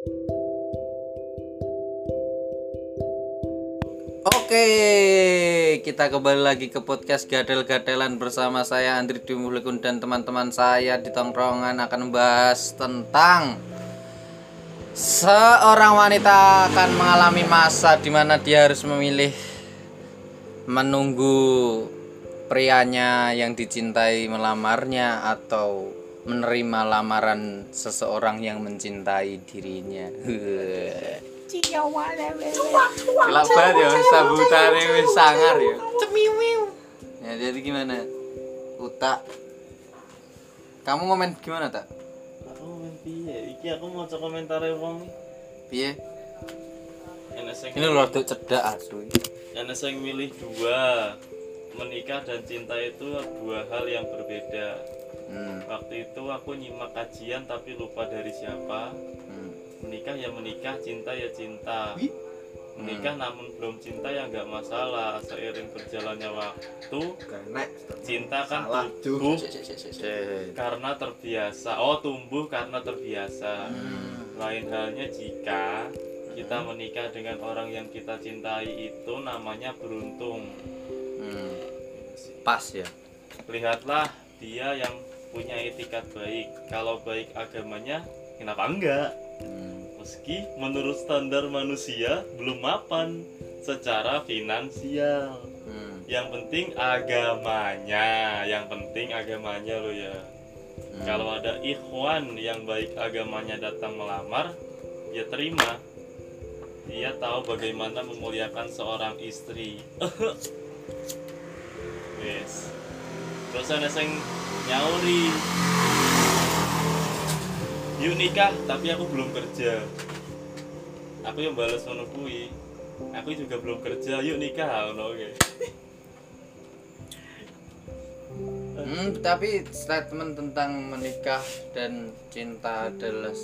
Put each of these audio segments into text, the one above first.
Oke, kita kembali lagi ke podcast Gadel-Gadelan bersama saya Andri Dimulikun dan teman-teman saya di tongkrongan akan membahas tentang seorang wanita akan mengalami masa di mana dia harus memilih menunggu prianya yang dicintai melamarnya atau menerima lamaran seseorang yang mencintai dirinya. Gelap banget ya sambutannya wis sangar ya. Ya jadi gimana? Uta. Kamu ngomen gimana, Tak? Aku main piye? Iki aku mau coba komentar wong Piye? Ini lho rada cedak asu. enek sing milih dua. Menikah dan cinta itu dua hal yang berbeda. Hmm. Waktu itu aku nyimak kajian tapi lupa dari siapa. hmm. Menikah ya menikah, cinta ya cinta. Menikah namun belum cinta ya nggak masalah. Seiring berjalannya waktu, cinta kan tumbuh Eh, karena terbiasa. Oh, tumbuh karena terbiasa. hmm. Lain halnya jika kita menikah dengan orang yang kita cintai itu namanya beruntung. Hmm. Pas ya. Lihatlah dia yang punya etikat baik. Kalau baik agamanya, kenapa enggak? Hmm. Meski menurut standar manusia belum mapan secara finansial. Hmm. Yang penting agamanya, yang penting agamanya lo ya. Hmm. Kalau ada ikhwan yang baik agamanya datang melamar, ya terima. Dia tahu bagaimana memuliakan seorang istri. Wes. Terus ada yang nyauri. Yuk nikah, tapi aku belum kerja. Aku yang balas ngono kuwi. Aku juga belum kerja. Yuk nikah, ngono oke. Hmm, tapi statement tentang menikah dan cinta adalah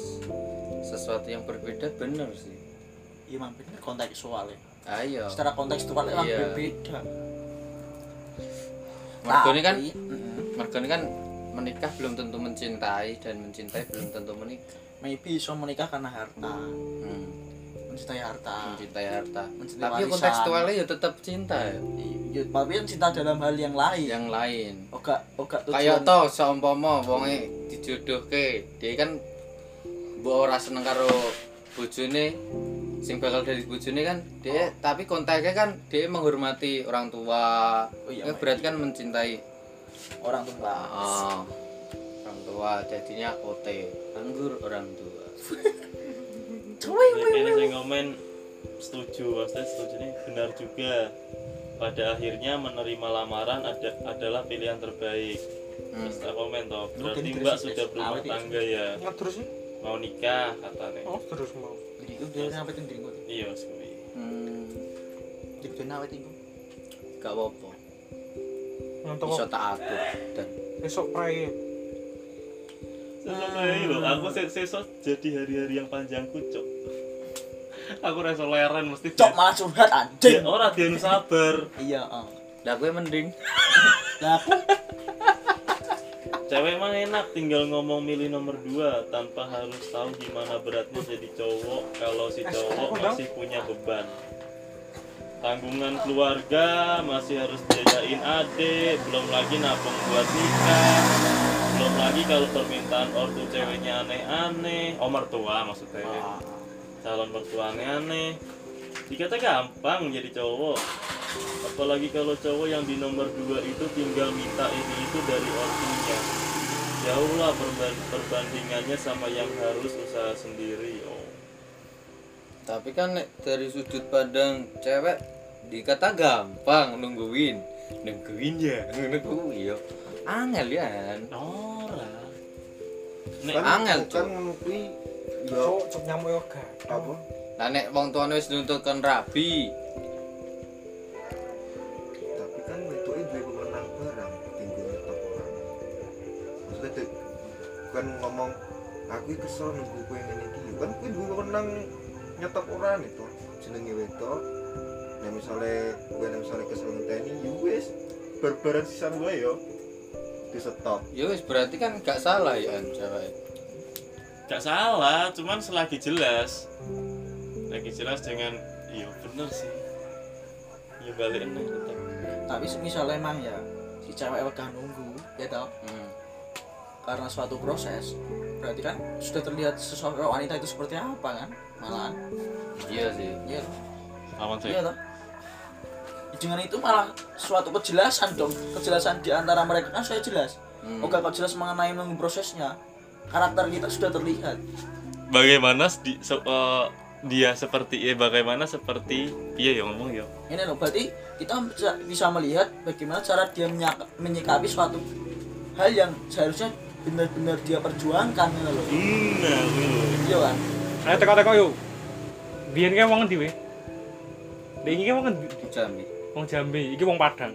sesuatu yang berbeda benar sih. Iya emang bener kontekstual ya. Ayo. Secara kontekstual emang Iya. berbeda. Mergo ini kan mergo ini kan menikah belum tentu mencintai dan mencintai belum tentu menikah. maybe iso menikah karena harta, Hmm, mencintai harta. mencintai harta. Mencintai Tapi ya warisan. kontekstualnya ya tetap cinta ya. Iya, tapi kan cinta dalam hal yang lain. Yang lain. Oga, oga Kayak to seumpama wonge dijodohke, dia kan mbok ora seneng karo bojone sing bakal dari bojone kan dia tapi kontaknya kan dia menghormati orang tua. Oh iya, Ya, berarti kan mencintai orang tua. oh, orang tua jadinya OT anggur orang tua. Ini saya ngomen setuju, maksudnya setuju ini benar juga. Pada akhirnya menerima lamaran ada, adalah pilihan terbaik. Hmm. Terus komen toh, berarti mbak sudah berumah ya? tangga ya, terus mau nikah katanya. Oh terus mau. Itu dia sampai tinggi gue. Iya, sekali. Hmm, dia nawe tinggi. gak apa-apa. Bisa kok tak atur dan besok pray. Selesai loh, aku se- sesok jadi hari-hari yang panjangku cok. Aku rasa leren mesti. Cok malah curhat Ya, anjing. orang dia nu sabar. Iya, oh. Lah gue mending Lah aku Cewek mah enak tinggal ngomong milih nomor dua tanpa harus tahu gimana beratnya jadi cowok. Kalau si cowok masih punya beban. Tanggungan keluarga masih harus biayain adik, belum lagi nabung buat nikah, belum lagi kalau permintaan ortu ceweknya aneh-aneh, oh mertua maksudnya, Ah, calon mertua aneh-aneh. Dikata gampang jadi cowok, apalagi kalau cowok yang di nomor dua itu tinggal minta ini itu dari ortunya jauh lah perban- perbandingannya sama yang harus usaha sendiri oh tapi kan nek dari sudut pandang cewek dikata gampang nungguin. Nungguin ya nungguin yo angel ya ora. Nek angel kan tuh ngono kuwi. Ya Cok cok nyamuk yoga. apa nah nek wong tuane wis nuntut kon rabi iki kesel nunggu kowe ngene iki kan kowe duwe wewenang nyetok orang itu. Jenenge wedok. Ya misalnya gue misalnya kesel ngenteni ya wis. Barbaran sisan gue yo. Di stop. Ya wis berarti kan gak salah ya cewek. Gak salah cuman selagi jelas. Lagi jelas dengan iya bener sih. Iya balik nih tetap tapi misalnya emang ya si cewek wegah nunggu ya tau Hmm. karena suatu proses berarti kan sudah terlihat sosok wanita itu seperti apa kan malahan? Iya sih. Iya. Aman sih. Iya toh. Dengan itu malah suatu kejelasan dong. Kejelasan di antara mereka. Kan sudah jelas. Hmm. oke kok jelas mengenai prosesnya karakter kita sudah terlihat. Bagaimana di, se- eh, dia seperti ya bagaimana seperti iya ya ngomong ya? Ini loh berarti kita bisa, bisa melihat bagaimana cara dia menyikapi suatu hal yang seharusnya benar-benar dia perjuangkan gitu loh nah dulu iya kan Ayo teko-teko yuk. Biyen ki wong ndi we? Dek iki wong ndi? Jambi Wong Jambi, iki wong Padang.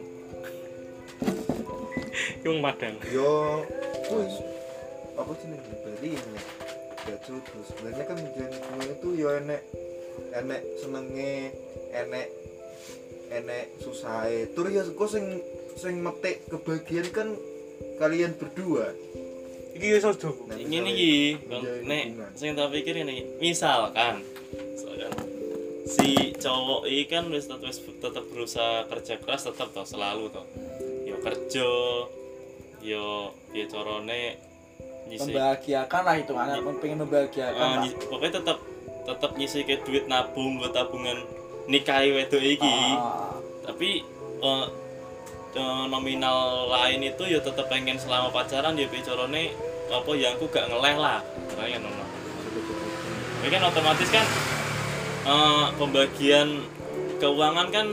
Iki wong Padang. yo kuy apa sih nih beli ini ya jodoh sebenarnya kan gue itu yo enek enek senenge enek enek susah tur ya kok sing sing metik kebagian kan kalian berdua Iki ojo. Nah, ini nih menjalin nek sing tak pikir ini misalkan misalkan si cowok ini kan wis tetep, tetep berusaha kerja keras tetep toh selalu toh yo kerja yo ya corone nyisi membahagiakan lah itu kan pengen membahagiakan Ah, lah. nyi- pokoknya tetep tetep nyisi ke duit nabung buat tabungan nikahi wedok iki Ah, tapi eh, nominal lain itu ya tetep pengen selama pacaran ya bicarane apa yang aku gak ngeleh lah. Keren nono ini kan otomatis kan eh, pembagian keuangan kan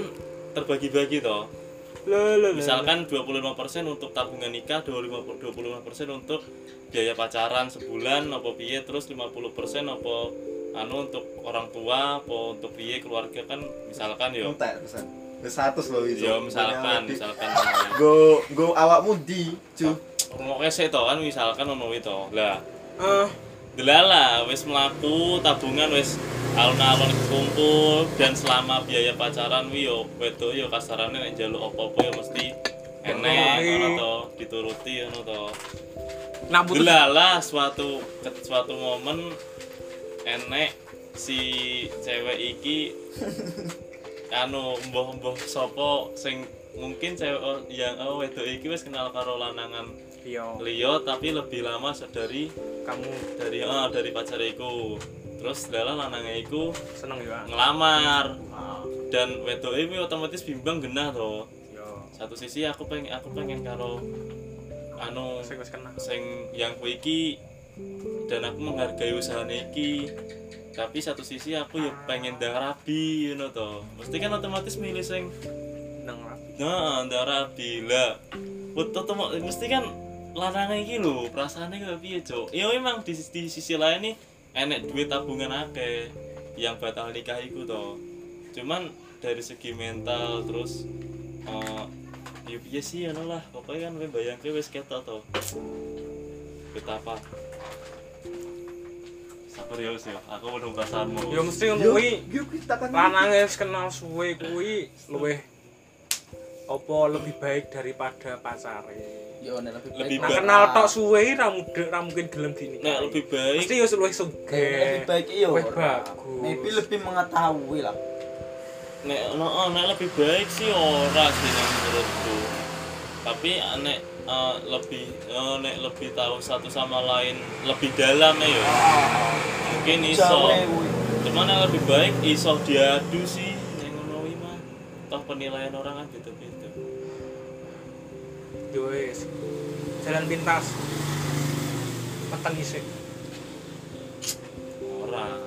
terbagi-bagi toh. Lho. misalkan 25% untuk tabungan nikah 25% 25% untuk biaya pacaran sebulan apa piye terus 50% apa anu untuk orang tua apa untuk piye keluarga kan misalkan yo entek Wis 100 loh itu yo misalkan misalkan go go awakmu di cu? Ngoke sih to kan misalkan ono itu lah. Eh, delala wis melaku tabungan wis alun-alun kumpul dan selama biaya pacaran wi yo wedok yo kasarannya nek njaluk apa-apa yo mesti enek ngono to dituruti ngono to. Putus. delala suatu suatu momen enek si cewek iki anu mbah-mbah sapa sing mungkin cewek oh, yang oh wedok iki wis kenal karo lanangan Iya, liya tapi lebih lama dari kamu. dari ah dari pacar iku. Terus dalam lanangnya iku seneng ya. ngelamar. Dan wedok ini otomatis bimbang genah toh Yo, satu sisi aku pengen aku pengen karo anu sing yang ku iki dan aku menghargai usaha iki tapi satu sisi aku ya pengen ndang rabi you know toh. Mesti kan otomatis milih sing Nang rapi. nah ndang rabi lah. Betul tuh mesti kan lanangan iki lho perasaannya kayak piye cok ya memang di, di sisi lain nih enek duit tabungan akeh yang batal nikah iku toh. Cuman dari segi mental terus eh ya piye sih ya lah. Pokoknya kan gue bayangke wis ketok toh. Betapa sabar ya ya aku menunggu perasaanmu Yo mesti ngono yo kuwi. yo kita kan Lanange wis kenal suwe kuwi luwih apa lebih baik daripada pacare. yo nek lebih baik Lebih Nah, kenal tok suwe ra muda ra mungkin gelem gini. Nek lebih baik Mesti yo luwih Nek sugih. lebih baik Luwih ora. bagus. maybe lebih mengetahui lah nek no, nek lebih baik sih ora sih menurutku tapi nek eh, lebih eh, nek lebih tahu satu sama lain lebih dalam ya yo. mungkin iso. cuman yang lebih baik iso diadu sih nek ngono mah. Toh penilaian orang kan beda-beda. Yo wis. Jalan pintas. Peteng isik. orang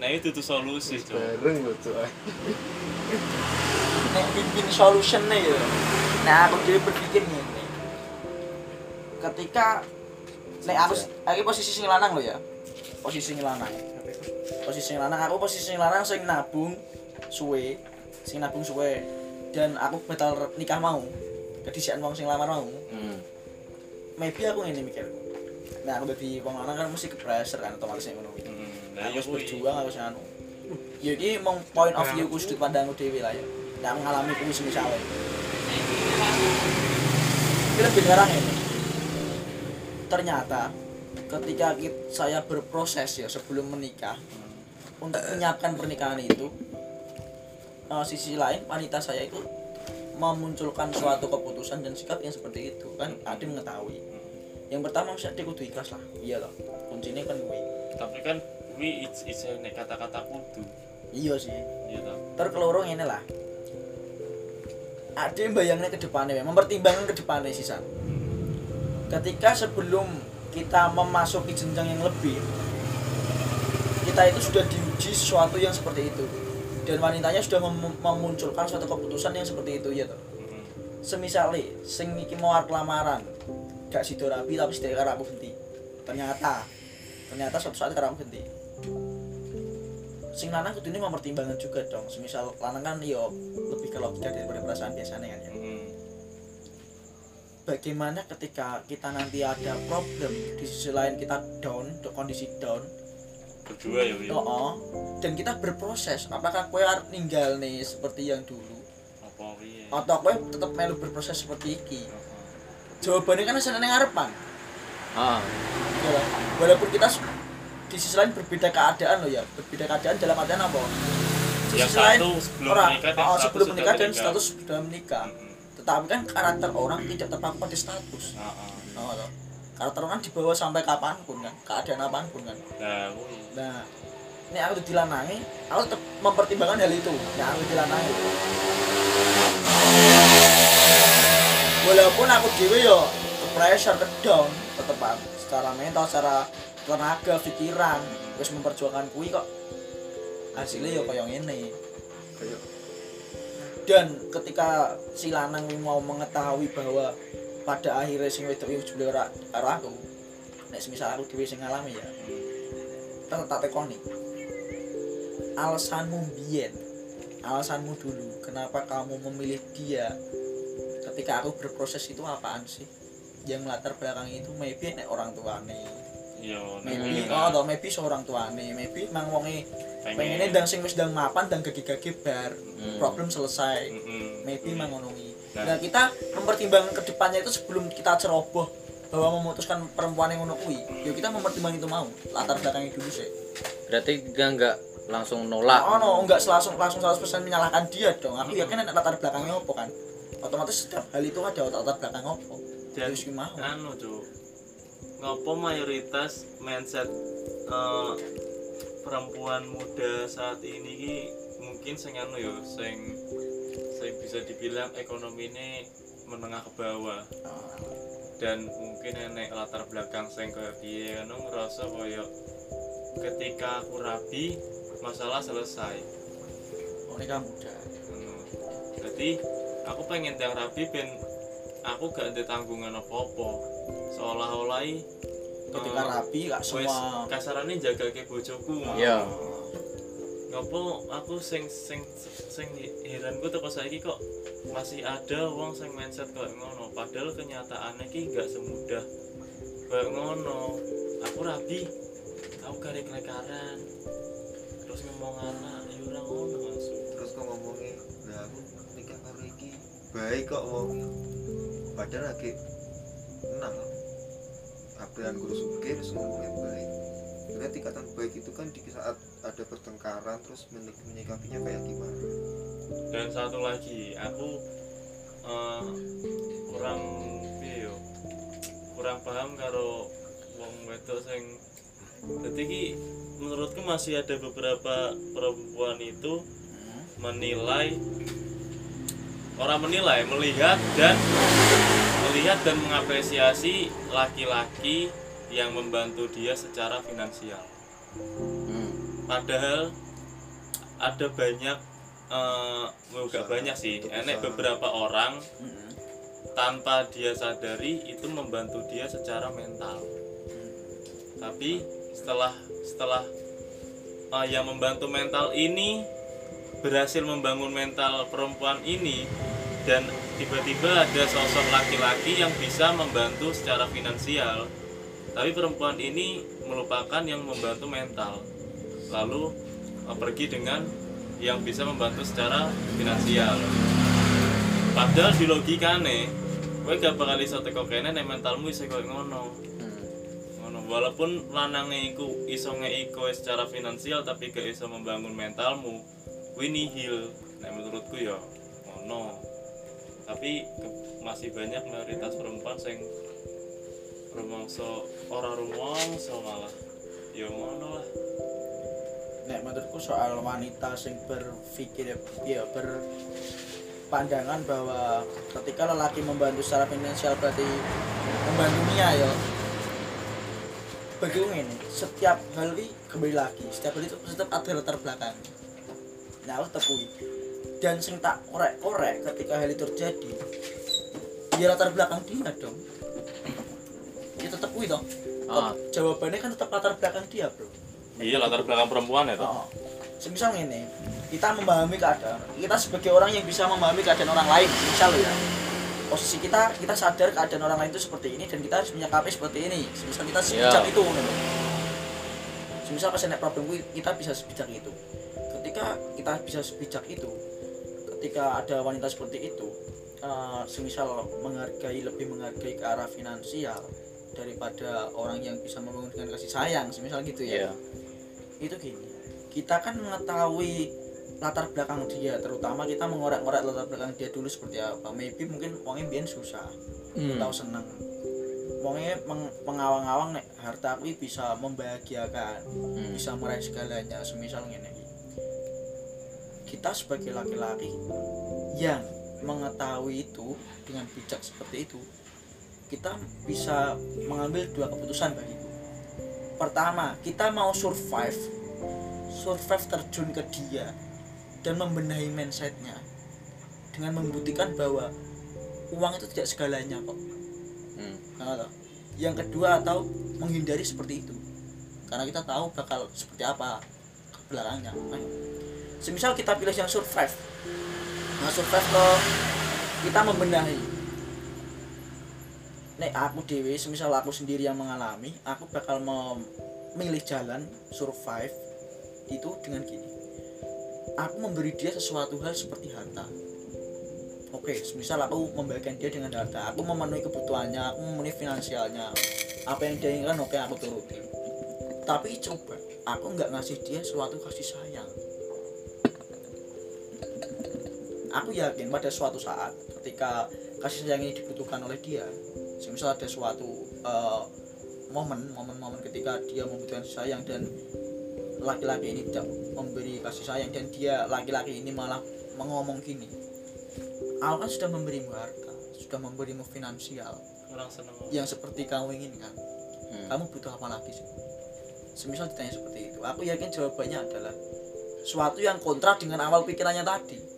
nah itu tuh solusi cok. bareng loh cu nek win-win solutionnya ya. Nah aku jadi berpikir gini ketika nek aku aku posisi sing lanang lo ya. Posisi sing lanang. Posisi sing lanang aku posisi sing lanang sing nabung suwe sing nabung suwe. Dan aku batal nikah mau. Jadi si wong sing lamar mau. Hmm. maybe aku ini mikir. Nah aku jadi wong lanang kan mesti ke pressure kan otomatis ngono kuwi. hmm, nah iya harus berjuang harus anu. Ya ini emang point of view ku sudut pandangku dewi lah ya. Yang mengalami kuwi semisale ini lebih ngarang ini ternyata ketika kit- saya berproses ya sebelum menikah untuk menyiapkan pernikahan itu eh, sisi lain wanita saya itu memunculkan suatu keputusan dan sikap yang seperti itu kan? Ade mengetahui. Yang pertama mesti Ade kudu ikhlas lah. Iya loh kuncinya kan gue tapi kan wi it's it's kata-kata kudu. Iya sih. Iya toh. Terkelorong ini lah. Ade bayangnya ke depannya mempertimbangkan ke depannya sisan ketika sebelum kita memasuki jenjang yang lebih kita itu sudah diuji sesuatu yang seperti itu. Dan wanitanya sudah mem- memunculkan suatu keputusan yang seperti itu ya toh. Mm-mm. semisale sing iki mau arep lamaran gak sido rapi tapi sedek karo aku genti ternyata ternyata suatu saat karo aku genti sing lanang kudune mempertimbangkan juga dong. Semisal lanang kan yo lebih ke logika daripada perasaan biasanya kan ya. Mm-mm. Bagaimana ketika kita nanti ada problem di sisi lain kita down do- kondisi down. Berdua ya wi oh, oh, dan kita berproses apakah kue arep ninggal nih seperti yang dulu? Apa wi atau kue tetap melu berproses seperti iki? Jawabannya kan seneng ngarepan ah. Ya walaupun kita di sisi lain berbeda keadaan loh ya. Berbeda keadaan dalam artian apa? Di Yang sisi lain satu sebelum orang. menikah dan oh, status sebelum sudah menikah. dan status sudah menikah. Mm-mm. Tetapi kan karakter orang tidak terpaku pada status. Ah, ah. oh, toh. karakter orang dibawa sampai kapan pun kan keadaan apa pun kan. Nah nah ini aku tuh dilanangi aku tetap mempertimbangkan hal itu. Yang aku dilanangi. Walaupun aku dewe yo ke pressure ke down tetep aku secara mental secara tenaga pikiran wis memperjuangkan kui kok. Hasilnya yo kayak ngene. Kayak dan ketika si lanang mau mengetahui bahwa pada akhirnya sing wedok iki jebule ora karo aku nek semisal aku dhewe sing ngalami ya. Tak tak tekoni. Alasanmu biyen alasanmu dulu kenapa kamu memilih dia? Ketika aku berproses itu apaan sih? Yang latar belakang itu maybe nek orang tuane iya maybe oh atau maybe seorang tuane maybe mang wonge pengennya dan sing wis ndang mapan dan gagi-gagi bar Hmm. problem selesai Mm-mm. maybe mang ngono kuwi. Nah. Nah, kita mempertimbangkan ke depannya itu sebelum kita ceroboh bahwa memutuskan perempuan yang ngono kuwi, ya kita mempertimbangkan itu mau latar belakangnya dulu sih. berarti dia nggak langsung nolak Oh no, enggak langsung langsung 100% menyalahkan dia dong. Aku yakin ada latar belakangnya apa kan. Otomatis setiap hal itu ada latar belakang apa. dan Terus mau. anu cuk ngopo mayoritas mindset eh, perempuan muda saat ini ki mungkin sing anu yo sing sing bisa dibilang ekonomi ini menengah ke bawah dan mungkin enek latar belakang sing kaya piye anu ngerasa kaya ketika aku rabi masalah selesai Oh, kamu muda. Ngono. Jadi aku pengen yang rapi ben aku gak ada tanggungan apa-apa. Seolah-olah Ketika eh, rapi gak wes semua kasarane jaga ke bojoku. Iya. Ngopo aku sing sing sing heranku teko saiki kok masih ada wong sing mindset kayak ngono. Padahal kenyataannya ki gak semudah kayak ngono. Aku rapi, aku karek lekaran. Terus ngomong anak, ya ora ngono terus kok ngomongnya lah aku nikah karo iki baik kok wong padahal lagi enam apean guru suge terus ngomongnya baik. Sebenarnya tingkatan baik itu kan di saat ada pertengkaran terus menik- menyikapinya kayak gimana? Dan satu lagi aku eh, kurang piye yo kurang paham karo wong wedok sing dadi ki menurutku masih ada beberapa perempuan itu menilai orang menilai melihat dan melihat dan mengapresiasi laki-laki yang membantu dia secara finansial. Hmm. padahal ada banyak Usaha banyak sih. enek beberapa orang Mm-mm. tanpa dia sadari itu membantu dia secara mental. Tapi setelah setelah eh, yang membantu mental ini berhasil membangun mental perempuan ini dan tiba-tiba ada sosok laki-laki yang bisa membantu secara finansial. Tapi perempuan ini melupakan yang membantu mental. Lalu eh, pergi dengan yang bisa membantu secara finansial. Padahal di logikane kowe gak bakal iso teko kene nek mentalmu iso koyo ngono. Hmm. ngono walaupun lanangnya iku iso ngei kowe secara finansial tapi gak iso membangun mentalmu kuwi nihil nek menurutku ya ngono. Tapi ke- masih banyak mayoritas perempuan sing rumangsa ora rumangsa malah. Ya ngono lah. Nek menurutku soal wanita sing berpikir ya berpandangan bahwa ketika lelaki membantu secara finansial berarti membantu Mia ya. Bagi ini setiap hal ini kembali lagi. Setiap hal itu tetap ada latar belakang aku tepui dan sing tak korek-korek ketika hal itu terjadi ya latar belakang dia dong ya tetap kuy dong Ah. jawabannya kan tetap latar belakang dia bro iya latar belakang perempuan ya toh Oh. Semisal ini, kita memahami keadaan. Kita sebagai orang yang bisa memahami keadaan orang lain, misal ya. Posisi kita, kita sadar keadaan orang lain itu seperti ini dan kita harus menyikapi seperti ini. Semisal kita sebijak Iya. itu. Semisal pas ada problem kita bisa sebijak itu. Ketika kita bisa sebijak itu, ketika ada wanita seperti itu, eh, semisal menghargai lebih menghargai ke arah finansial daripada orang yang bisa membangun dengan kasih sayang, semisal gitu ya Iya. itu gini kita kan mengetahui latar belakang dia terutama kita mengorek-ngorek latar belakang dia dulu seperti apa maybe mungkin uangnya biar susah Hmm. tahu seneng uangnya meng, mengawang-awang nek harta aku bisa membahagiakan Hmm. bisa meraih segalanya semisal ini kita sebagai laki-laki yang mengetahui itu dengan bijak seperti itu kita bisa mengambil dua keputusan bagiku pertama kita mau survive survive terjun ke dia dan membenahi mindsetnya dengan membuktikan bahwa uang itu tidak segalanya kok Hmm. Nah, yang kedua atau menghindari seperti itu karena kita tahu bakal seperti apa ke belakangnya Ayo. Semisal kita pilih yang survive. Nah survive loh kita membenahi. Nek aku dewi semisal aku sendiri yang mengalami aku bakal memilih jalan survive itu dengan gini. Aku memberi dia sesuatu hal seperti harta. Oke semisal aku membagikan dia dengan harta. Aku memenuhi kebutuhannya aku memenuhi finansialnya. Apa yang dia inginkan oke aku turuti tapi coba aku nggak ngasih dia suatu kasih sayang aku yakin pada suatu saat ketika kasih sayang ini dibutuhkan oleh dia semisal ada suatu eh, momen momen-momen ketika dia membutuhkan sayang dan laki-laki ini tidak memberi kasih sayang dan dia laki-laki ini malah mengomong gini aku kan sudah memberimu harta sudah memberimu finansial orang seneng. yang seperti kamu inginkan. Hmm. kamu butuh apa lagi sih? Semisal ditanya seperti itu aku yakin jawabannya adalah suatu yang kontra dengan awal pikirannya tadi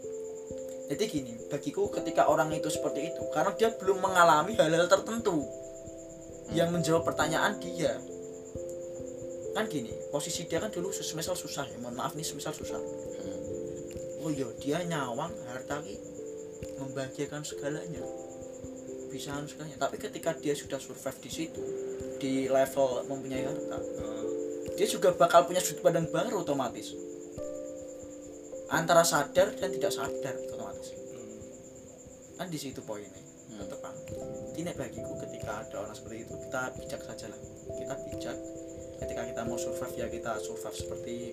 jadi gini bagiku ketika orang itu seperti itu karena dia belum mengalami hal-hal tertentu yang menjawab pertanyaan dia. Kan gini posisi dia kan dulu semisal susah ya mohon maaf nih semisal susah. Hmm. oh iya dia nyawang harta ki membahagiakan segalanya. Bisa segalanya. Tapi ketika dia sudah survive di situ di level mempunyai harta dia juga bakal punya sudut pandang baru otomatis. Antara sadar dan tidak sadar kan di situ poinnya Hmm. tepat ini bagiku ketika ada orang seperti itu kita bijak saja lah kita bijak ketika kita mau survive ya kita survive seperti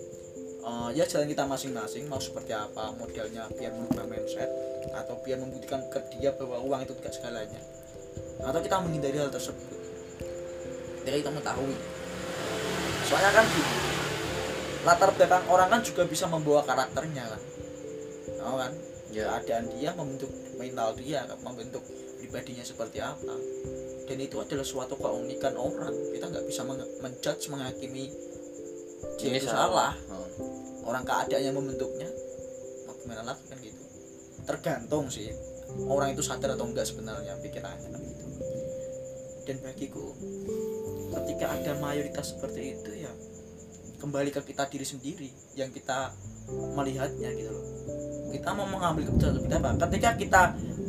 eh, ya jalan kita masing-masing mau seperti apa modelnya biar merubah mindset atau biar membuktikan ke dia bahwa uang itu tidak segalanya. Atau kita menghindari hal tersebut. Jadi kita mengetahui. Soalnya kan gini latar belakang orang kan juga bisa membawa karakternya kan. Tahu kan? Ya. keadaan dia membentuk mental dia membentuk pribadinya seperti apa. Dan itu adalah suatu keunikan orang. Kita nggak bisa menjudge menghakimi dia itu salah. Oh. orang keadaan yang membentuknya mau gimana lagi kan gitu. Tergantung sih orang itu sadar atau enggak sebenarnya pikirannya kan gitu. Dan bagiku ketika ada mayoritas seperti itu ya kembali ke kita diri sendiri yang kita melihatnya gitu loh kita mau mengambil keputusan seperti apa ketika kita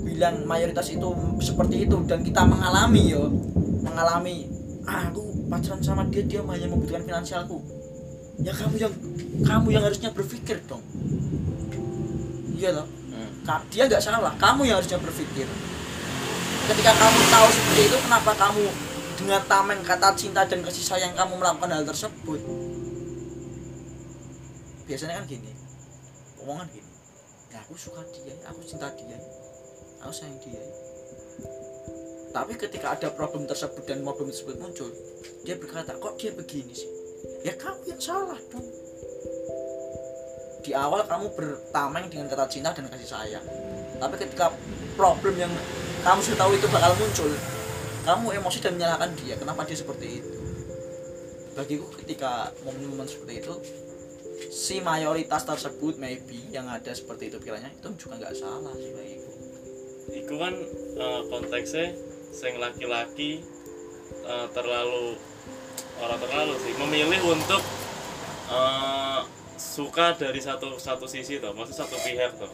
bilang mayoritas itu seperti itu dan kita mengalami yo mengalami ah, aku pacaran sama dia dia hanya membutuhkan finansialku. Ya kamu yang kamu yang harusnya berpikir dong. Iya loh Hmm. Dia nggak salah kamu yang harusnya berpikir. Ketika kamu tahu seperti itu kenapa kamu dengan tameng kata cinta dan kasih sayang kamu melakukan hal tersebut? Biasanya kan gini omongan gini ya aku suka dia aku cinta dia. Aku sayang dia. Tapi ketika ada problem tersebut dan problem tersebut muncul dia berkata kok dia begini sih? Ya kamu yang salah dong. Di awal kamu bertameng dengan kata cinta dan kasih sayang. Tapi ketika problem yang kamu sudah tahu itu bakal muncul kamu emosi dan menyalahkan dia. Kenapa dia seperti itu? Bagiku ketika momen-momen seperti itu si mayoritas tersebut maybe yang ada seperti itu pikirannya itu juga nggak salah sih bagiku Iku kan eh, konteksnya sing laki-laki eh, terlalu orang terlalu sih memilih untuk eh, suka dari satu satu sisi toh, maksud satu pihak toh.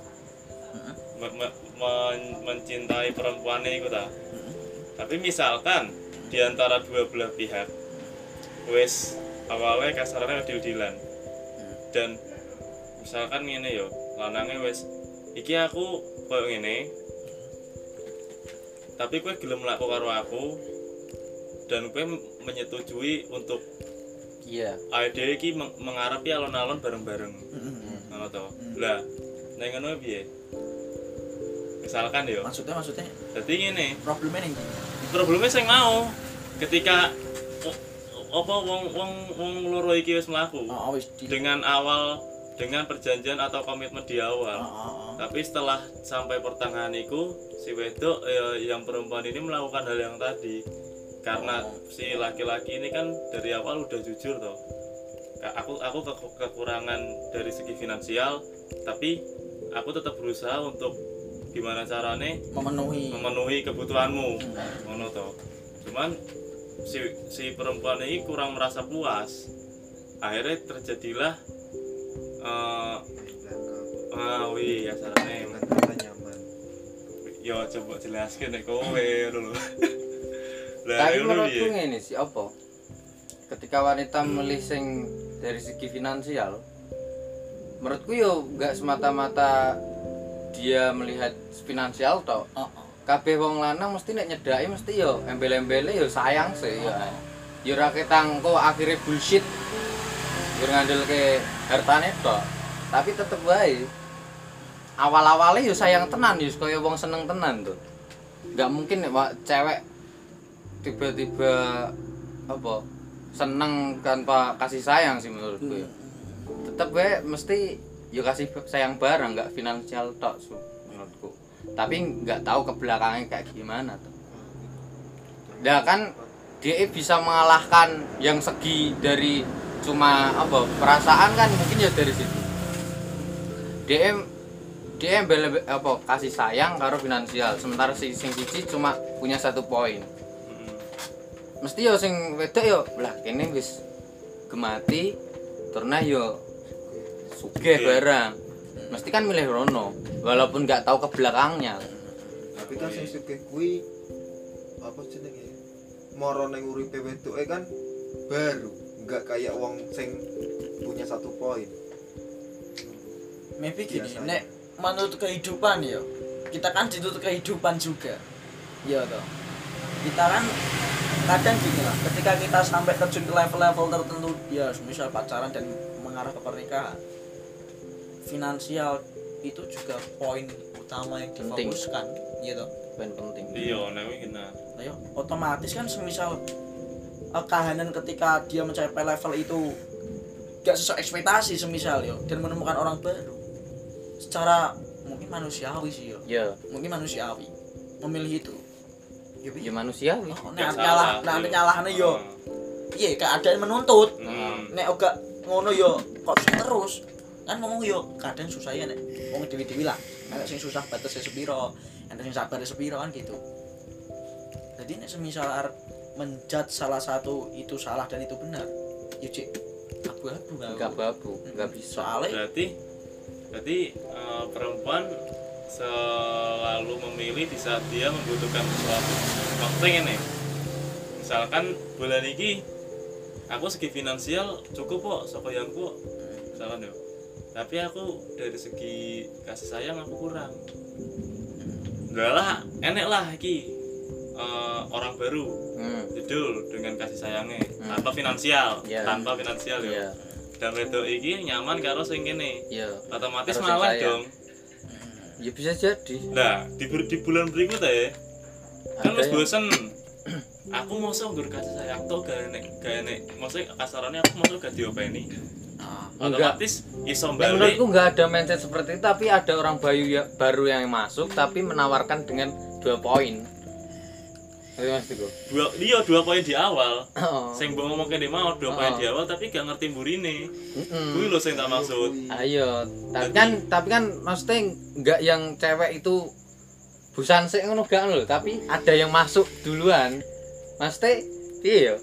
Me- me- men- mencintai perempuannya itu toh. Tapi misalkan di antara dua belah pihak wes awalnya kasarnya deal-dealan dan misalkan ngene yo lanangnya wes iki aku koyo ngene tapi kue gelem mlaku karo aku dan kue menyetujui untuk iya. Ide iki meng- mengarepi alon-alon bareng-bareng. Ngono to. Lah nek ngono piye? Misalkan yo. Maksudnya maksudnya? Dadi ngene. Problemnya nih problemnya saya mau ketika apa wong wong wong loro iki wis mlaku? Oh, wis di dengan awal dengan perjanjian atau komitmen di oh, awal oh, oh. tapi setelah sampai pertengahan itu si wedok eh, yang perempuan ini melakukan hal yang tadi. Karena Oh. si laki-laki ini kan dari awal udah jujur toh. Aku aku ke- kekurangan dari segi finansial tapi aku tetap berusaha untuk gimana caranya memenuhi. memenuhi kebutuhanmu. Ngono toh. Cuman si si perempuan ini kurang merasa puas. Akhirnya terjadilah eh ah wih ya sarane dengan kata nyaman yo coba jelaskan nek kowe dulu lah tapi menurutku ini sih apa? Ketika wanita memilih sing dari segi finansial menurutku yo nggak semata-mata dia melihat finansial toh. Oh, oh. Kabeh wong lanang mesti nek nyedaki mesti yo embel-embele yo sayang sih ya. Yo ra ketang kok akhirnya bullshit. Yo ngandel ke hartane toh tapi tetep wae awal-awalnya yo sayang tenan yo kaya wong seneng tenan tuh. Nggak mungkin nek cewek tiba-tiba apa seneng tanpa kasih sayang sih menurutku ya. Tetep wae mesti yo kasih sayang bareng nggak finansial tok su. menurutku tapi nggak tahu ke belakangnya kayak gimana tuh. Ya kan dia bisa mengalahkan yang segi dari cuma apa perasaan kan mungkin ya dari situ. Dia dia bela apa kasih sayang karo finansial. Sementara si sing siji cuma punya satu poin. Mesti yo sing wedok yo lah kene wis gemati turna yo sugih Sugih. barang mesti kan milih Rono walaupun nggak tahu ke belakangnya. Tapi kan sing sugih kuwi apa jenenge? Moro ning uripe wedoke kan baru nggak kayak wong sing punya satu poin. Maybe gini Biasanya. nek menurut kehidupan ya kita kan dituntut kehidupan juga. Iya toh. Kita kan kadang gini lah ketika kita sampai terjun ke level-level tertentu ya misal pacaran dan mengarah ke pernikahan finansial itu juga poin utama yang difokuskan iya toh? Poin penting. Iya nek kuwi kena. Ayo otomatis kan semisal eh, kahanan ketika dia mencapai level itu gak sesuai ekspektasi semisal yo dan menemukan orang baru secara mungkin manusiawi sih yo ya mungkin manusiawi memilih itu. Yo ya piye? manusia oh, nek nyalah salah, nek iya. nyalahane yo Oh. iya keadaan menuntut. Hmm. nek oga ngono yo kok terus kan ngomong yo kadang susah ya nek wong dewi-dewi lah. Nek sing susah batasnya sepiro nek sing sabar sepiro kan gitu. Jadi nek semisal arep menjat salah satu itu salah dan itu benar ya cik abu-abu nggak babu nggak bisa. soalnya berarti berarti eh, perempuan selalu memilih di saat dia membutuhkan sesuatu. Maksudnya ini misalkan bulan ini aku segi finansial cukup kok soko yang kok. Misalkan ya tapi aku dari segi kasih sayang aku kurang. Enggak lah enek lah iki. Eh, orang baru. Hmm. judul dengan kasih sayangnya. Hmm. tanpa finansial. Iya. tanpa finansial ya dan wedok iki nyaman karo sing kene. Iya. otomatis Karo malah dong. Ya bisa jadi. nah di, di bulan berikutnya ya. Kan wis yang- bosen. Aku mau nggur kasih sayang. Tuh gak nek gak nek maksudnya kasarannya aku mau gak diopeni Ah. Enggak. otomatis iso Ya, balik menurutku nggak ada mindset seperti itu tapi ada orang bayu ya, baru yang masuk tapi menawarkan dengan dua poin dua iya dua poin di awal Oh. sing mbok ngomong kene mau dua poin Oh. di awal tapi gak ngerti burine Mm-mm. kuwi lho sing tak maksud ayo tapi kan tapi kan maksudnya nggak yang cewek itu busan sih ngono gak lho tapi ada yang masuk duluan maksudnya iya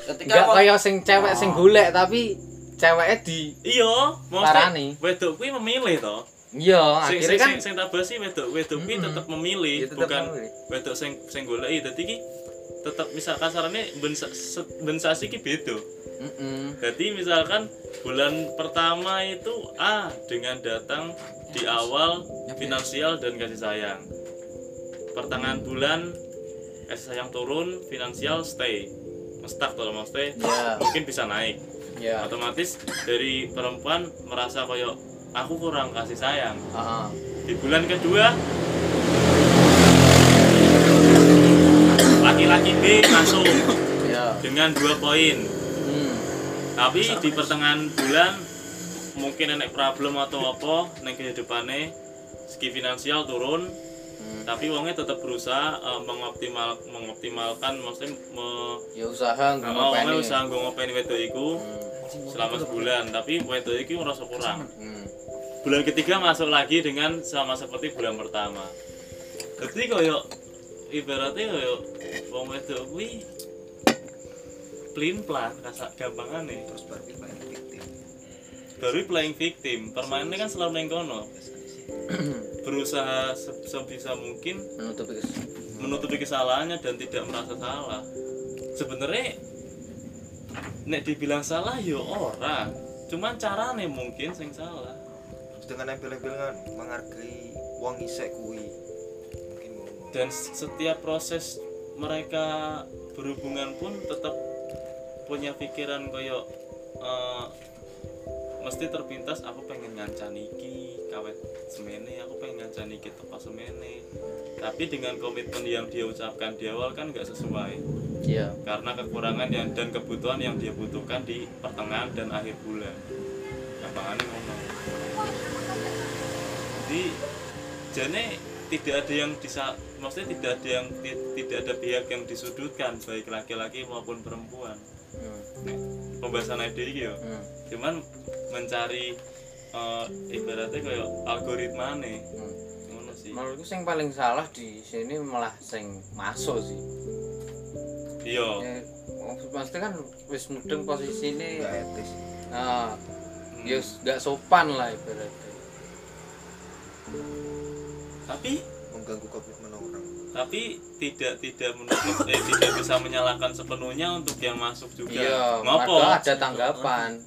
Ketika nggak kayak sing cewek sing golek tapi ceweknya di iya maksudnya wedok kuwi memilih toh iya sing akhirnya sing kan sing, sing tak bahas sih wedok wedok kuwi tetep memilih Ya, tetep bukan wedok sing sing goleki. Dadi iki tetep misal kasarannya ben ben sasi beda. Jadi misalkan bulan pertama itu A dengan datang di awal finansial dan kasih sayang. Pertengahan bulan kasih sayang turun finansial stay. Stuck kalau mau stay ya mungkin bisa naik ya otomatis dari perempuan merasa koyo aku kurang kasih sayang Heeh. di bulan kedua laki-laki B masuk ya dengan dua poin Hmm. tapi di pertengahan bulan mungkin enek problem atau apa neng kehidupannya segi finansial turun. Tapi wongnya tetap berusaha eh, mengoptimal mengoptimalkan maksudnya me, ya usaha oh, ngopeni. wongnya usaha gue ngopeni wedok iku Hmm. selama sebulan. Tapi wedok iku merasa kurang. Hmm. bulan ketiga masuk lagi dengan sama seperti bulan pertama. Jadi koyo ibaratnya koyo wong wedok kuwi plin plan kasak gampangan nih. Terus berarti main victim. Baru playing victim. Permainannya kan selalu neng kono berusaha se- sebisa mungkin menutupi kes- menutupi kesalahannya dan tidak merasa salah. Sebenarnya nek dibilang salah yo ora. Cuman caranya mungkin sing salah. Terus dengan nempel-nempel kan menghargai wong isek kuwi. Mungkin dan setiap proses mereka berhubungan pun tetap punya pikiran koyo eh, mesti terpintas aku pengen ngancan iki kawet semene aku pengen ngancan iki tepat semene. Tapi dengan komitmen yang dia ucapkan di awal kan nggak sesuai. Iya. Karena kekurangan yang dan kebutuhan yang dia butuhkan di pertengahan dan akhir bulan. Gampangannya ngomong. Jadi jane tidak ada yang bisa maksudnya tidak ada yang ti- tidak ada pihak yang disudutkan baik laki-laki maupun perempuan. Hmm. pembahasan ide Hmm. cuman mencari eh, ibaratnya kayak algoritma nih Hmm. ngono sih. Menurutku yang paling salah di sini malah sing masuk sih. Iya. Ya, maksudnya kan wis mudeng posisi ini nggak etis. Nah Hmm. ya nggak sopan lah ibaratnya. Tapi mengganggu komitmen orang. tapi tidak tidak menutup eh, tidak bisa menyalahkan sepenuhnya untuk yang masuk juga. Iya ngopo? ada tanggapan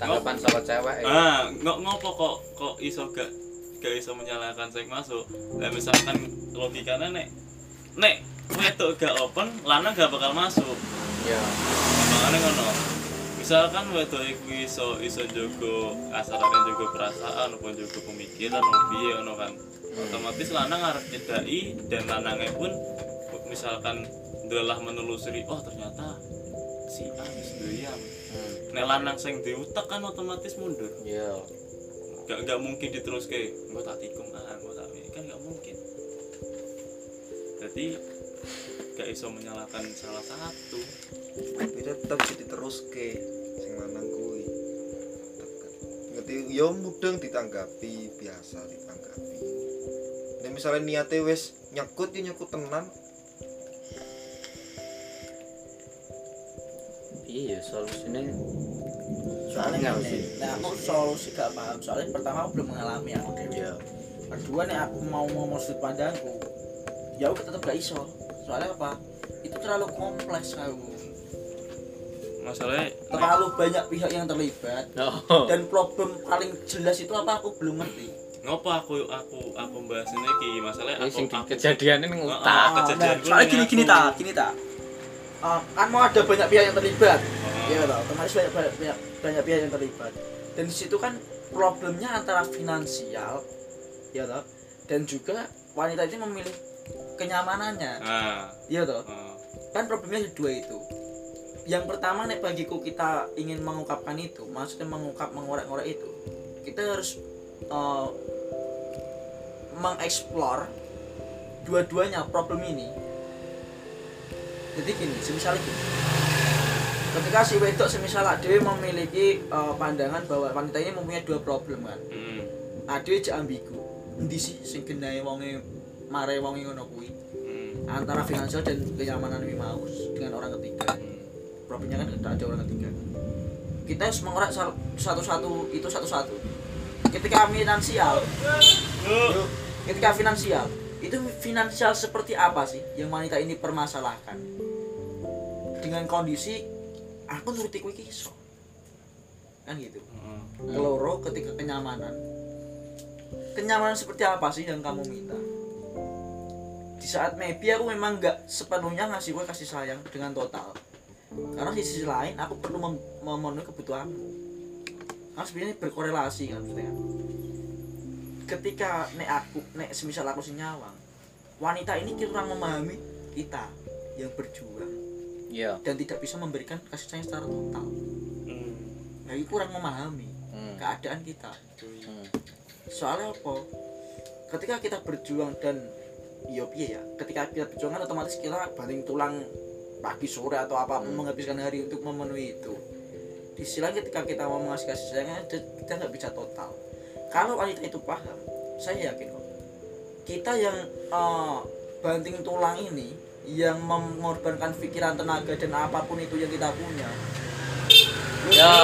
tanggapan sama cewek. Ya. ah ngok ngopo kok kok iso gak gak iso menyalahkan sing masuk? Nah misalkan logikanya nek nek wedok gak open lanang gak bakal masuk. Iya. Makanya ngono. Misalkan wedok iku iso iso jogo asarane jogo perasaan maupun jogo pemikiran mau piye ngono kan. Otomatis lanang harus nyedai dan lanangnya pun misalkan adalah menelusuri oh ternyata si A wis doyan Hmm. nek lanang sing diutek kan otomatis mundur. Iya. Gak gak mungkin diteruske. Gue tak tikung ah gue tak ini kan gak mungkin. Jadi gak iso menyalahkan salah satu. Tapi tetap jadi terus ke sing lanang kuwi. Ngerti? Ya mudeng ditanggapi biasa ditanggapi. Nek misalnya niatnya wis nyekut ya nyekut tenan iya solusinya soalnya Nggak sih. nah aku solusi gak paham. Soalnya pertama aku belum mengalami aku dewe iya. Kedua nih aku mau ngomong sudut pandangku ya aku tetap gak iso. Soalnya apa? Itu terlalu kompleks aku. Masalahnya terlalu banyak pihak yang terlibat. Oh. Dan problem paling jelas itu apa? Aku belum ngerti. Ngopo aku aku aku bahas ini ki masalahnya ini aku, aku kejadian ini Ah, ngutak ah, kejadian nah, soalnya gini gini tak gini tak uh, kan mau ada banyak pihak yang terlibat toh, otomatis banyak, banyak, banyak, banyak pihak yang terlibat. Dan di situ kan problemnya antara finansial, ya toh, dan juga wanita ini memilih kenyamanannya, iya toh. oh. Kan problemnya ada dua itu. Yang pertama nih bagiku kita ingin mengungkapkan itu, maksudnya mengungkap mengorek-ngorek itu, kita harus uh, mengeksplor dua-duanya problem ini. Jadi gini, semisal ketika si wedok semisal Adewe memiliki uh, pandangan bahwa wanita ini mempunyai dua problem kan? Hmm. Adewe jak ambigu. Endi sih sing genahe wonge mare wonge ngono kuwi? Hmm. antara finansial dan kenyamanan mau dengan orang ketiga. Hmm. problemnya kan tidak ada orang ketiga. Kita harus mengorek satu-satu itu satu-satu. Ketika finansial ketika finansial itu finansial seperti apa sih yang wanita ini permasalahkan dengan kondisi aku nuruti kowe iki iso kan gitu. Hmm. keloro ketika kenyamanan. Kenyamanan seperti apa sih yang kamu minta? Di saat maybe aku memang nggak sepenuhnya ngasih gue kasih sayang dengan total. Karena di sisi lain aku perlu mem- memenuhi kebutuhanmu. Karena sebenarnya berkorelasi kan maksudnya ketika nek aku nek semisal aku si nyawang wanita ini kurang memahami kita yang berjuang iya dan tidak bisa memberikan kasih sayang secara total Hmm. nah itu kurang memahami Hmm. keadaan kita Hmm. soalnya apa ketika kita berjuang dan iya piye ya ketika kita berjuang kan otomatis kita banting tulang pagi sore atau apa pun Hmm. menghabiskan hari untuk memenuhi itu di sisi lain ketika kita mau mengasih kasih sayang kita nggak bisa total kalau wanita itu paham saya yakin kok kita yang eh, banting tulang ini yang mengorbankan pikiran tenaga dan apa pun itu yang kita punya. Ya.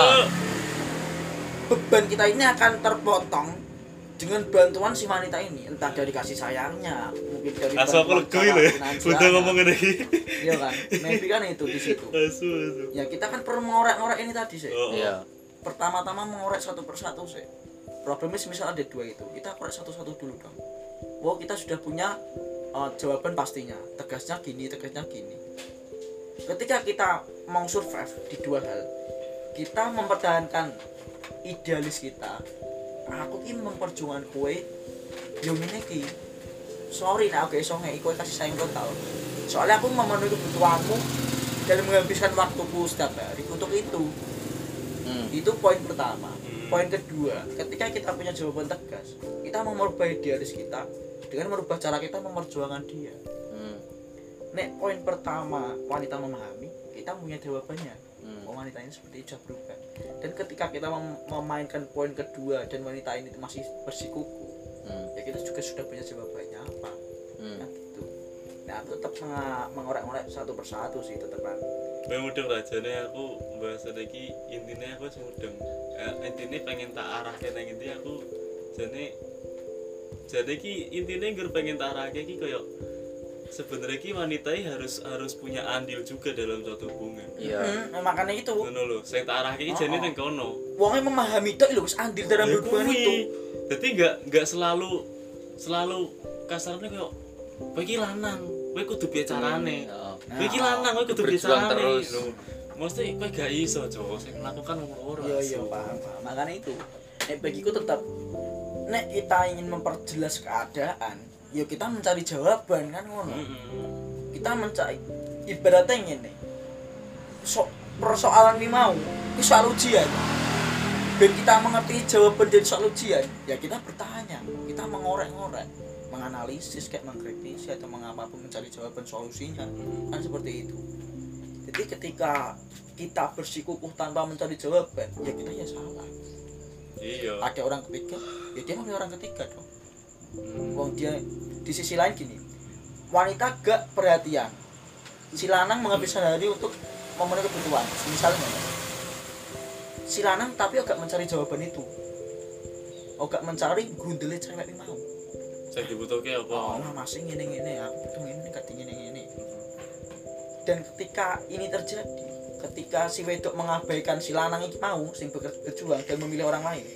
Beban kita ini akan terpotong dengan bantuan si wanita ini. Entah dari kasih sayangnya mungkin dari Asu aku lega cara ya. Udah ngomongin lagi. iya kan? Maybe kan itu di situ. Asu asu. ya kita kan perlu mengorek-ngorek ini tadi sih Oh, oh. iya. Pertama-tama mengorek satu persatu sih problemnya misal ada dua itu kita korek satu-satu dulu dong. Wow kita sudah punya uh, jawaban pastinya. Tegasnya gini tegasnya gini. Ketika kita mau survive di dua hal kita mempertahankan idealis kita aku ki memperjuangkan kue yo ngene ki sorry nah oke iso ngeki kowe kasih sayang total soalnya aku memenuhi kebutuhanmu dan menghabiskan waktuku setiap hari. Untuk itu Hmm. itu poin pertama. Hmm. poin kedua ketika kita punya jawaban tegas kita mau merubah idealis kita dengan merubah cara kita memperjuangkan dia Hmm. nek poin pertama wanita memahami kita punya jawabannya Hmm. oh wanita ini seperti itu sudah berubah dan ketika kita mem- memainkan poin kedua dan wanita ini masih bersikuku Hmm. ya kita juga sudah punya jawabannya apa Hmm. kan gitu nah aku tetap mengorek-ngorek satu persatu sih tetap kan Gue mudeng rajane aku bahas lagi intinya aku mudeng. Eh, intinya pengen tak arahke nang inti aku jane jadi ki intinya gue pengen tak arahke ki koyo sebenarnya ki wanita ini harus harus punya andil juga dalam suatu hubungan. iya Hmm, makanya itu Ngono lho, sing tak arahke ki jane Oh, oh. ning kono. wongnya memahami itu loh andil dalam Ya hubungan itu Jadi nggak nggak selalu selalu kasarnya kayak kowe iki lanang, kowe kudu piye carane. Heeh. Kowe iki lanang, kowe kudu piye carane. Mesti kowe gak iso, Cowok. Sing melakukan wong loro. iya iya paham paham makanya itu nek bagiku tetap nek kita ingin memperjelas keadaan ya kita mencari jawaban kan ngono? Heeh. kita mencari ibaratnya ngene. So, persoalan ini mau itu soal ujian. Dan kita mengerti jawaban dari soal ujian ya kita bertanya kita mengorek-ngorek menganalisis kayak mengkritisi atau mengapapun mencari jawaban solusinya kan seperti itu. Jadi ketika kita bersikukuh tanpa mencari jawaban ya kita ya salah Iya. ada orang ketiga. Ya dia memilih orang ketiga dong Hmm. Wong dia di sisi lain gini. Wanita gak perhatian. Si lanang menghabiskan hari untuk memenuhi kebutuhan misalnya. Si lanang tapi agak mencari jawaban itu. Agak mencari grundelnya cewek ini mau. Sing dibutuhke apa? oh lah masih ngene ngene aku butuh ngene gak ngene ngene dan ketika ini terjadi ketika si wedok mengabaikan si lanang ini mau sing berjuang dan memilih orang lain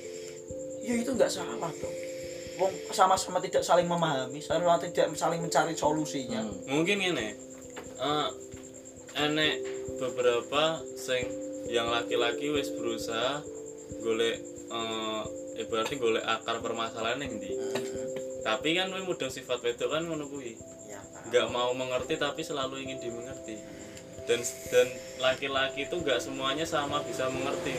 ya itu nggak salah dong Wong sama-sama tidak saling memahami sama tidak saling mencari solusinya. Hmm. Mungkin ini. eh enek beberapa sing yang laki-laki wis berusaha golek eh ibaratnya golek akar permasalahan yang di tapi kan we mudeng sifat wedok kan kuwi. Ya nggak mau mengerti tapi selalu ingin dimengerti dan dan laki-laki itu nggak semuanya sama bisa mengerti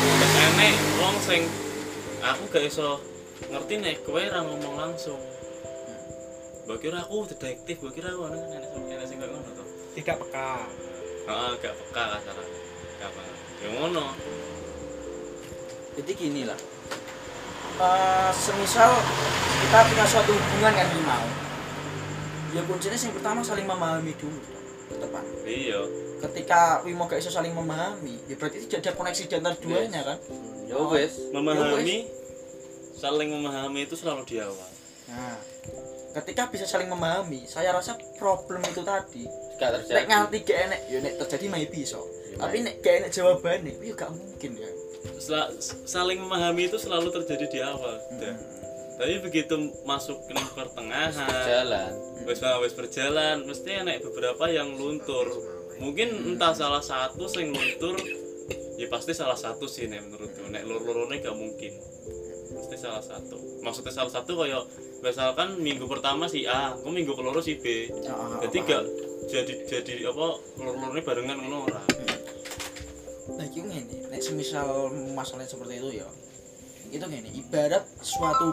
Terus enek wong sing aku gak iso ngerti nek kowe ra ngomong langsung kira aku detektif, kira aku enek enek enek sing kayak ngono tuh. tidak peka Heeh, gak peka kasarane. Gak peka. Ya ngono. jadi gini lah Eh, semisal kita punya suatu hubungan yang kita mau ya kuncinya yang pertama saling memahami dulu depan Iya. ketika Wimo gak bisa saling memahami ya berarti tidak ada koneksi di antara duanya kan? Ya wis. Memahami saling memahami itu selalu di awal. nah ketika bisa saling memahami saya rasa problem itu tadi. Gak nek terjadi nganti gak enek ya nek terjadi maybe so Ya, tapi nek gak enek jawabannya ya gak mungkin ya. Sela- saling memahami itu selalu terjadi di awal. Dah. Tapi begitu masuk ke pertengahan, jalan wes wes berjalan, mesti enek beberapa yang luntur. Mungkin entah salah satu sing luntur, ya pasti salah satu sih nek menurutku. Nek loro-lorone gak mungkin. Mesti salah satu. Maksudnya salah satu kayak misalkan minggu pertama si A, kok minggu keloro si B. Ah, Jadi gak jadi jadi apa loro-lorone barengan ngono ora. nah itu ngene nek semisal masalahnya seperti itu ya itu ngene ibarat suatu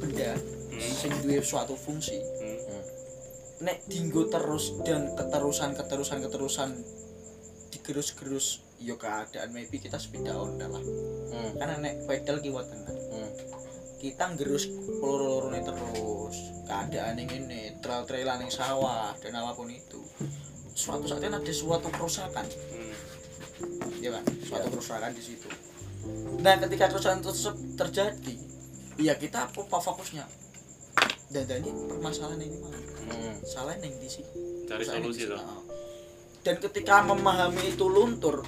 benda Hmm. sing duwe suatu fungsi Hmm. nek dinggo terus dan keterusan keterusan keterusan digerus-gerus ya keadaan maybe kita sepeda onda lah hmm. karena nek pedal kiwa tengah hmm. kita ngerus peluru terus keadaan yang ini trail trailan yang sawah dan apa pun itu suatu saat kan ada suatu kerusakan Hmm. ya kan suatu kerusakan di situ nah ketika kerusakan tersebut terjadi ya kita apa fokusnya? Dan ini permasalahan ini mah hmm. salah yang di sini. Cari solusi toh. dan ketika memahami itu luntur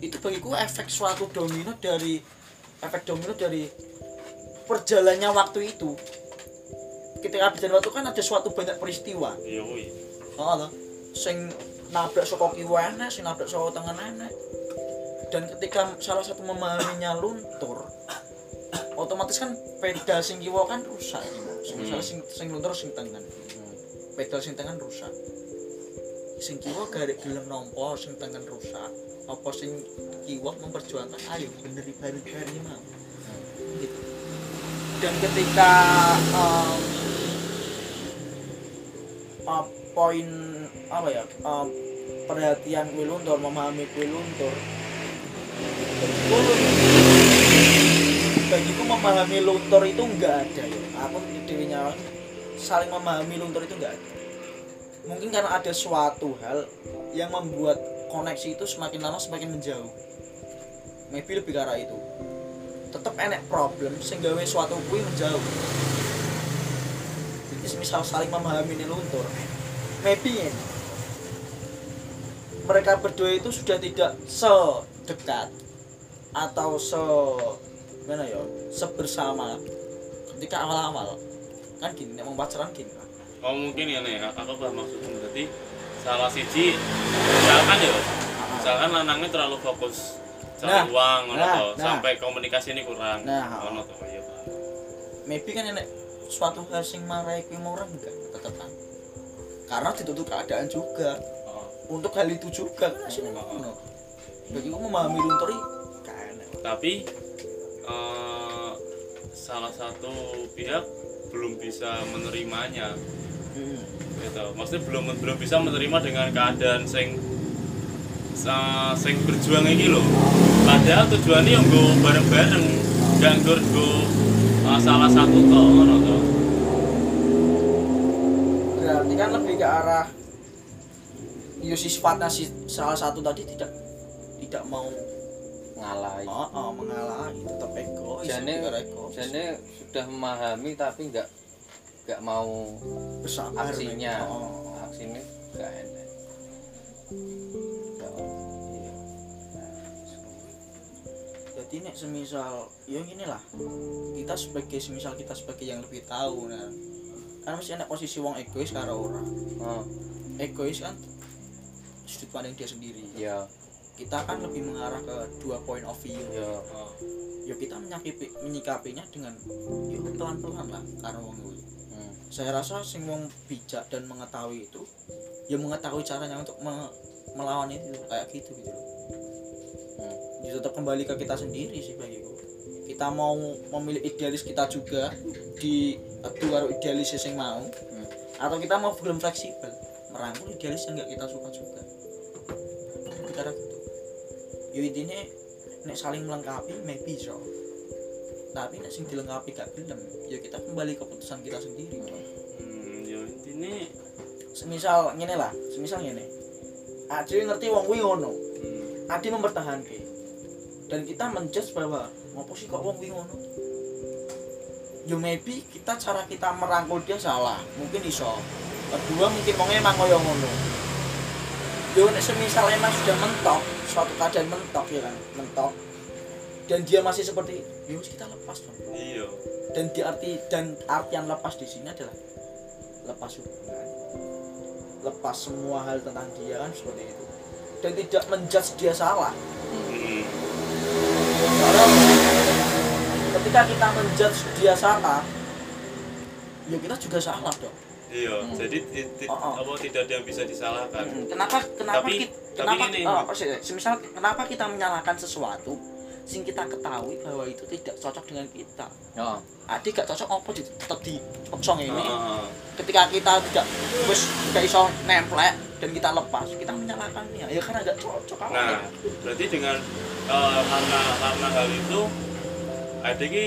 itu bagiku efek suatu domino dari efek domino dari perjalannya waktu itu. Ketika berjalan waktu kan ada suatu banyak peristiwa. Iya oh, toh. sing nabrak saka kiwa sing nabrak saka tengen enek dan ketika salah satu memahaminya luntur otomatis kan pedal sing kiwa kan rusak sing misalnya sing, sing luntur sing tengen. Pedal sing tengen rusak. Sing kiwa garek gelem nompo sing tengen rusak. Apa sing kiwa memperjuangkan? Ayo beneri bareng-bareng mau gitu. Dan ketika em, uh, poin apa ya um, perhatian kue luntur memahami kue luntur bagiku memahami luntur itu enggak ada ya. Aku dirinya saling memahami luntur itu enggak ada. Mungkin karena ada suatu hal yang membuat koneksi itu semakin lama semakin menjauh. Maybe lebih arah itu. Tetap enek problem sehingga suatu kue menjauh. Jadi misal saling memahami ini luntur maybe ini. Mereka berdua itu sudah tidak sedekat atau se gimana ya sebersama. Ketika awal-awal kan gini mau pacaran gini Oh mungkin ya nih, aku paham maksudmu. Berarti salah siji misalkan ya, misalkan lanangnya terlalu fokus Nah, uang, nah, toh, nah. sampai komunikasi ini kurang, Nah, ngono toh, iya paham. maybe kan enek suatu hal sing marai kuwi mau enggak? Tetep kan? Karena ditutup keadaan juga. Oh. untuk hal itu juga kan? Ngono. Bagi memahami lunturi kan Tapi eh, salah satu pihak belum bisa menerimanya, gitu. Maksudnya belum belum bisa menerima dengan keadaan sing sing berjuang ini loh. Padahal tujuannya yang gue bareng-bareng, gak gue salah satu toh, ngono toh. berarti kan lebih ke arah yo si sifatnya si salah satu tadi tidak tidak mau ngalahi oh, oh, mengalahi tetap egois jane jane sudah memahami tapi nggak nggak mau bersabar aksinya. oh. aksinya nggak enak. Iya. jadi nek semisal ya gini lah. Kita sebagai semisal kita sebagai yang lebih tahu nah. Kan mesti ada posisi wong egois karo orang. Oh, egois kan sudut pandang dia sendiri. Ya kita kan lebih mengarah ke dua point of view ya Oh. ya kita menyikapi menyikapinya dengan ya pelan pelan lah karena wong. Hmm. saya rasa sing wong bijak dan mengetahui itu ya mengetahui caranya untuk me- melawan itu kayak gitu gitu loh Hmm. ya tetap kembali ke kita sendiri sih bagiku kita mau memilih idealis kita juga di karo idealis yang mau Hmm. atau kita mau belum fleksibel merangkul idealis yang nggak kita suka juga ya intinya nek saling melengkapi maybe so tapi nek sing dilengkapi gak gelem ya kita kembali ke keputusan kita sendiri hmm, ya intinya semisal ngene lah semisal ngene. Ade ngerti wong kuwi ngono. Hmm, Ade mempertahankan dan kita menjudge bahwa ngopo sih kok wong kuwi ngono? Yo maybe kita cara kita merangkul dia salah. Mungkin iso. Kedua mungkin wongnya emang koyo ngono. Yo nek semisal emang sudah mentok suatu keadaan mentok ya kan? Mentok. Dan dia masih seperti wis kita lepas dong iya. Dan di arti dan artian lepas di sini adalah lepas hubungan lepas semua hal tentang dia kan? Seperti itu. Dan tidak menjudge dia salah. Hmm, karena ketika kita menjudge dia salah ya kita juga salah dong iya Hmm. jadi ti- ti- Oh, oh. apa tidak ada yang bisa disalahkan Hmm, kenapa kenapa Tapi- kita tapi kenapa gini. oh, oh, semisal kenapa kita menyalahkan sesuatu sing kita ketahui bahwa itu tidak cocok dengan kita ya adik gak cocok apa di- tetap di peksa ini Heeh. ketika kita tidak wis gak iso nemplek dan kita lepas kita menyalahkannya ya karena gak cocok nah berarti dengan eh, karena karena hal itu ada ki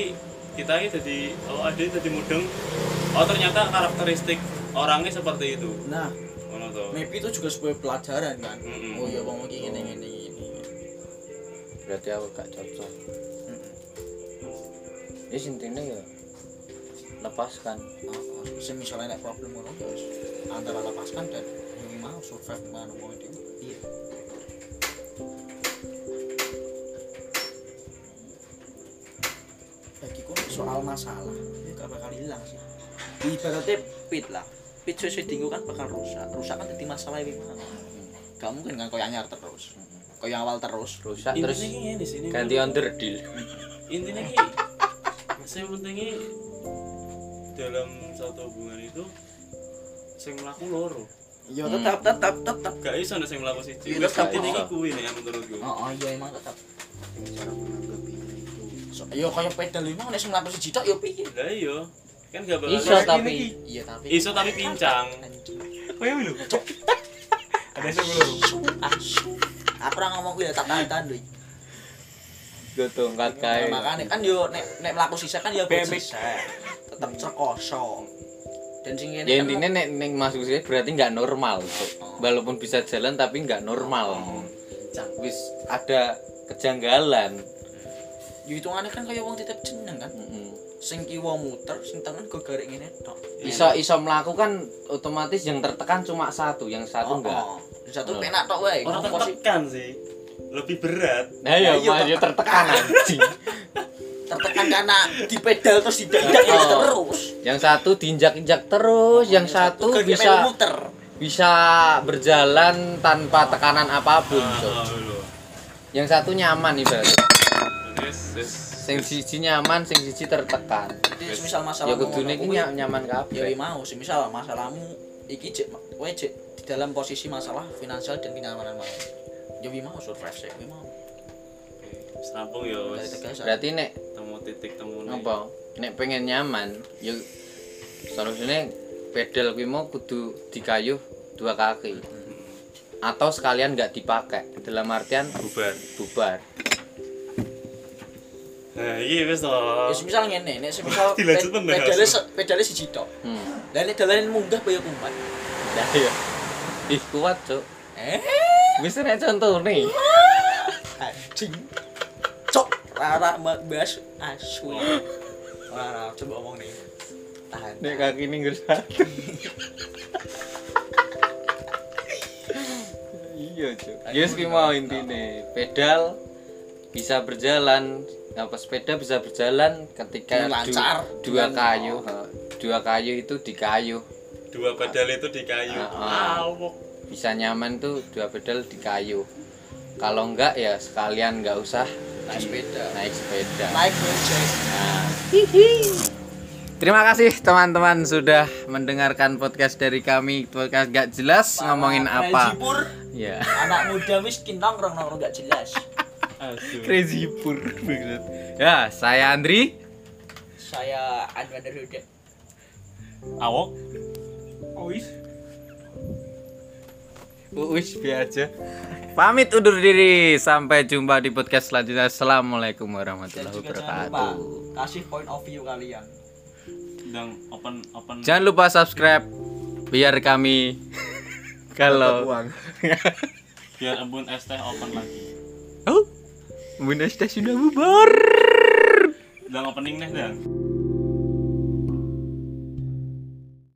kita ini jadi oh ada jadi mudeng oh ternyata karakteristik orangnya seperti itu. Nah maybe itu juga sebuah pelajaran kan? Mm-mm. oh iya bang iki ngene ngene ngene. Berarti aku gak cocok. Ya intinya ya lepaskan. Oh, oh. misalnya nek problem ngono ya wis antara lepaskan dan yang mau survive mana wong itu iya. Bagiku soal masalah ya gak bakal hilang sih. Ibaratnya pit lah sesuai tinggu kan bakal rusak. Rusak kan jadi masalah yang mana gak mungkin kan kau yang anyar terus. Kau yang awal terus. Rusak terus ki di sini ganti under deal. Intinya ki yang pentingnya dalam satu hubungan itu sing melaku loro. Ya Hmm. tetap tetap. Tetap gak iso nek sing melaku siji. Iya, wis tetap. intinya ki kuwi nek menurutku oh, oh iya emang tetap. Cara menanggapinya itu. So, ya kaya pedal nek sing mlaku siji tok ya piye? Lah iya kan gak bakal iso tapi. iya tapi iso tapi pincang. Anjing. Oh iya lho. Ada sing lho. Asu. aku ora ngomong kuwi ya, tak tahan doi gue tongkat kae. Makanya kan yo nek nek mlaku sisa kan ya Pemik. sisa. Tetep cekoso dan sing ngene ya kan intinya nek neng masuk sih berarti nggak normal tuh walaupun bisa jalan tapi nggak normal. Wis ada kejanggalan hitungannya kan kaya wong titip jeneng kan. Mm-mm. sing kiwa muter sing tangan go garek ngene tok. Iso iso melakukan otomatis yang tertekan cuma satu yang satu enggak. Oh, oh. satu Oh. penak tok wae. Sih? tertekan sih. Lebih berat. Nah ya Iya, maju tertekan anjing. Tertekan karena di pedal terus didadak ya Oh. terus. Yang satu diinjak-injak terus yang satu Garek bisa muter. bisa berjalan tanpa tekanan apa pun Ah, lho. yang satu nyaman ibaratnya Wis, wis. sing siji nyaman sing siji tertekan. Jadi misal masalah ya kudune iki nyaman ya kabeh. mau sih misal masalahmu iki cek kowe cek di dalam posisi masalah finansial dan kenyamanan mau. Ya wi mau survive sih wi mau. Wis rampung ya wis berarti nek temu titik temu apa nek pengen nyaman ya solusinya pedal kuwi mau kudu dikayuh dua kaki. Atau sekalian nggak dipakai dalam artian bubar. Bubar nah iya wis to. Ya semisal ngene nek semisal Dilanjut meneh, pedale pedale siji tok. Hmm. lah nek dalanan munggah kaya kumpat Nah, ya ih kuat cuk. Eh? Bisa nek contoh nih. Anjing cok rara bahas asu rara coba omong nih. Tahan. Nek kaki ninggir satu. Iya cuk. Yes ki mau intine. Pedal bisa berjalan apa sepeda bisa berjalan ketika Dengan du- lancar, dua kayu. Ha. dua kayu itu dikayuh dua pedal itu di kayu. Ah, ah. awok bisa nyaman tuh dua pedal di kayu. Kalau enggak ya sekalian nggak usah naik sepeda. naik sepeda. Naik Nah. Terima kasih teman-teman sudah mendengarkan podcast dari kami. Podcast gak jelas ngomongin apa? Ya anak muda miskin nongkrong nongkrong gak jelas. Crazy pur banget. ya saya Andri. Saya Anwar Huda Awok. Ois. Uus biar aja. Pamit undur diri. Sampai jumpa di podcast selanjutnya. Assalamualaikum warahmatullahi juga jangan lupa wabarakatuh. kasih point of view kalian. Dan open open. Jangan lupa subscribe. Biar kami kalau biar embun es teh open lagi. oh Bunda sudah bubar Dan opening nih dan.